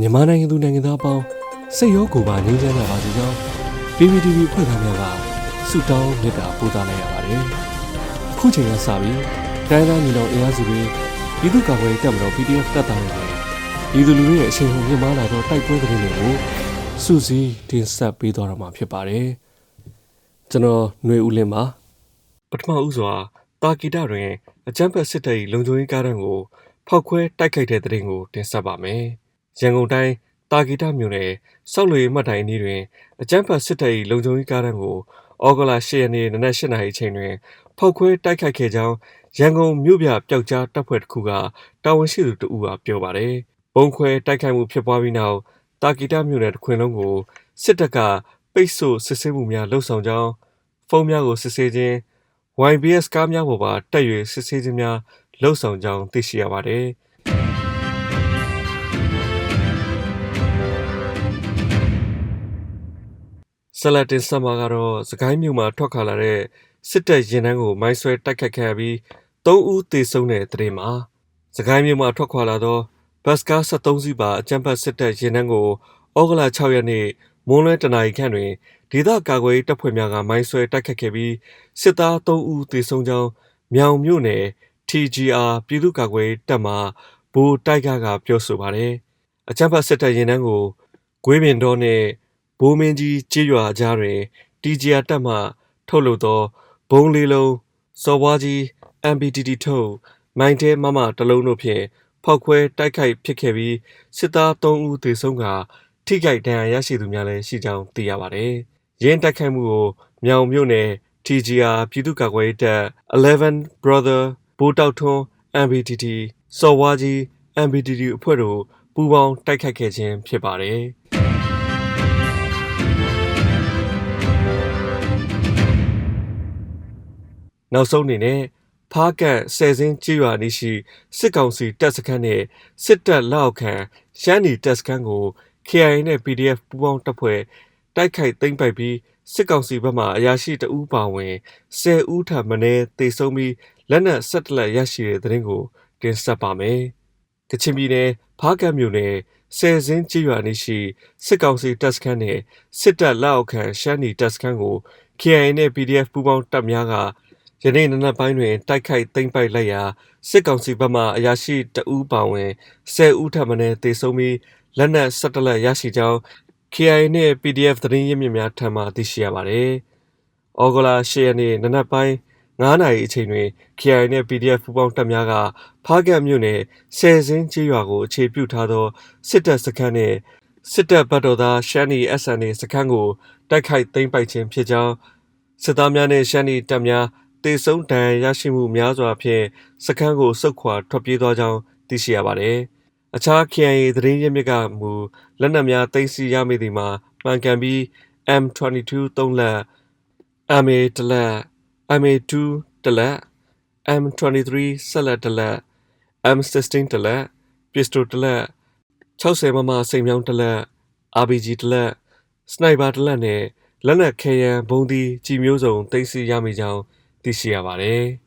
မြန်မာနိုင်ငံသူနိုင်ငံသားအပေါင်းစိတ်ရောကိုယ်ပါငြိမ်းချမ်းကြပါစေကြောင်း PPTV ဖွဲ့သားများကဆုတောင်းမေတ္တာပို့သလိုက်ရပါတယ်။အခုချိန်ကစပြီးတိုင်းသားညီတော်အင်အားစုတွေပြည်သူ့ကာကွယ်ရေးတပ်မတော် PDF တပ်သားတွေနဲ့ပြည်သူလူထုရဲ့အချိန်ဟုန်မြင့်မားလာသောတိုက်ပွဲသတင်းတွေကိုစုစည်းတင်ဆက်ပေးသွားတော့မှာဖြစ်ပါတယ်။ကျွန်တော်ຫນွေဦးလင်းပါပထမဦးစွာတာကီတာတွင်အကြမ်းဖက်စစ်တပ်၏လုံခြုံရေးကားတန်းကိုဖောက်ခွဲတိုက်ခိုက်တဲ့သတင်းကိုတင်ဆက်ပါမယ်။ ရန်ကုန်တိုင်းတာဂီတမြို့နယ်စောက်လွေမှတ်တိုင်အနီးတွင်အကြမ်းဖက်စစ်တပ်၏လုံခြုံရေးကားတန်းကိုဩဂုတ်လ10ရက်နေ့နနက်8:00နာရီအချိန်တွင်ဖောက်ခွဲတိုက်ခိုက်ခဲ့ကြောင်းရန်ကုန်မြို့ပြပျောက်ကြားတပ်ဖွဲ့တစ်ခုကတာဝန်ရှိသူတဦးကပြောပါတယ်။ဘုံခွဲတိုက်ခိုက်မှုဖြစ်ပွားပြီးနောက်တာဂီတမြို့နယ်တစ်ခွင်လုံးကိုစစ်တပ်ကပိတ်ဆို့စစ်ဆေးမှုများလှုပ်ဆောင်ကြောင်းဖုန်းများကိုစစ်ဆေးခြင်း YBS ကားများပေါ်ပါတက်၍စစ်ဆေးခြင်းများလှုပ်ဆောင်ကြောင်းသိရှိရပါတယ်။ ဆလတ်တင်ဆမာကတော့စကိုင်းမြို့မှာထွက်ခွာလာတဲ့စစ်တပ်ရင်နှန်းကိုမိုင်းဆွဲတိုက်ခတ်ခဲ့ပြီး၃ဦးသေဆုံးတဲ့တဲ့မှာစကိုင်းမြို့မှာထွက်ခွာလာသောဘတ်စကား73စီးပါအကြမ်းဖက်စစ်တပ်ရင်နှန်းကိုဩဂုတ်လ6ရက်နေ့မွန်းလွဲတနာရီခန့်တွင်ဒေသကာကွယ်တပ်ဖွဲ့များကမိုင်းဆွဲတိုက်ခတ်ခဲ့ပြီးစစ်သား3ဦးသေဆုံးကြောင်းမြောင်မြို့နယ် TGR ပြည်သူ့ကာကွယ်တပ်မှဘူတိုက်ကကပြောဆိုပါတယ်။အချမ်းဖတ်စစ်တပ်ရင်နှန်းကိုဂွေးပင်တော်နဲ့ ဘိုးမင်းကြီးကြေးရွာကြားတွင် TGR တပ်မှ ထုတ်လုပ်သောဘုံလေးလုံး စော်ဘွားကြီး MBTT ထုတ် မိုင်းတဲမမတလုံးတို့ဖြင့် ဖောက်ခွဲတိုက်ခိုက်ဖြစ်ခဲ့ပြီး စစ်သား3ဦးသေဆုံးကထိခိုက်ဒဏ်ရာရရှိသူများလည်းရှိကြောင်းသိရပါတယ်။ရင်းတိုက်ခိုက်မှုကို မြောင်မြို့နယ် TGR ပြည်သူ့ကာကွယ်ရေးတပ် 11 Brother ဘိုးတောက်ထွန်း MBTT စော်ဝါးကြီး MBTT အဖွဲ့တို့ ပူးပေါင်းတိုက်ခိုက်ခဲ့ခြင်းဖြစ်ပါတယ်။ နောက်ဆုံးအနေနဲ့ဖားကန့်ဆယ်စင်းကြေးရွာနေရှိစစ်ကောင်စီတပ်စခန်းနဲ့စစ်တပ်လက်အောက်ခံရှမ်းနီတပ်စခန်းကို KIA နဲ့ PDF ပူးပေါင်းတပ်ဖွဲ့တိုက်ခိုက်သိမ်းပိုက်ပြီးစစ်ကောင်စီဘက်မှအရာရှိတအူးပါဝင်10ဦးထပ်မံတေဆုံးပြီးလက်နက်ဆက်တလက်ရရှိတဲ့သတင်းကိုတင်ဆက်ပါမယ်။ကချင်ပြည်နယ်ဖားကတ်မြို့နယ်ဆယ်စင်းကြီးရွာနေရှိစစ်ကောင်စီတပ်စခန်းနဲ့စစ်တပ်လက်အောက်ခံရှမ်းနီတပ်စခန်းကို KIA နဲ့ PDF ပူးပေါင်းတပ်များက ယနေ့နနက်ပိုင်းတွင် တိုက်ခိုက်သိမ်းပိုက်လိုက်ရာစစ်ကောင်စီဘက်မှအရာရှိတအူးပါဝင်10ဦးထပ်မံတေဆုံးပြီးလက်နက်ဆက်တလက်ရရှိကြောင်း KIA နဲ့ PDF သတင်းရင်းမြစ်များထံမှသိရှိရပါတယ်။ဩဂုတ်လ10ရက်နေ့နနက်ပိုင်း9နာရီအချိန်တွင် KIA နဲ့ PDF ပူးပေါင်းတပ်များကဖားကတ်မြို့နယ်ဆယ်စင်းကြီးရွာကိုအခြေပြုထားသောစစ်တပ်စခန်းနှင့်စစ်တပ်ဘတ်တော်သားရှမ်းနီ SNA စခန်းကိုတိုက်ခိုက်သိမ်းပိုက်ခြင်းဖြစ်ကြောင်းစစ်သားများနှင့်ရှမ်းနီတပ်များ တေဆုံးဒဏ်ရာရရှိမှုများစွာဖြင့်စခန်းကိုစုခွာထွက်ပြေးသွားကြောင်းသိရှိရပါသည်။အခြား KIA သတင်းရင်းမြစ်ကမူလက်နက်များသိမ်းဆည်းရမိသည်မှာမှန်ကန်ပြီး M22 3လက် MA တလက် MA2 တလက် M23 ဆက်လက်တလက် M16 တလက်ပစ္စတိုတလက်60မမစိန်မြောင်းတလက် RPG တလက်စနိုက်ပါတလက်နဲ့လက်နက်ခဲယံဘုံဒီကြီးမျိုးစုံသိမ်းဆည်းရမိကြောင်း သိရှိရပါတယ်။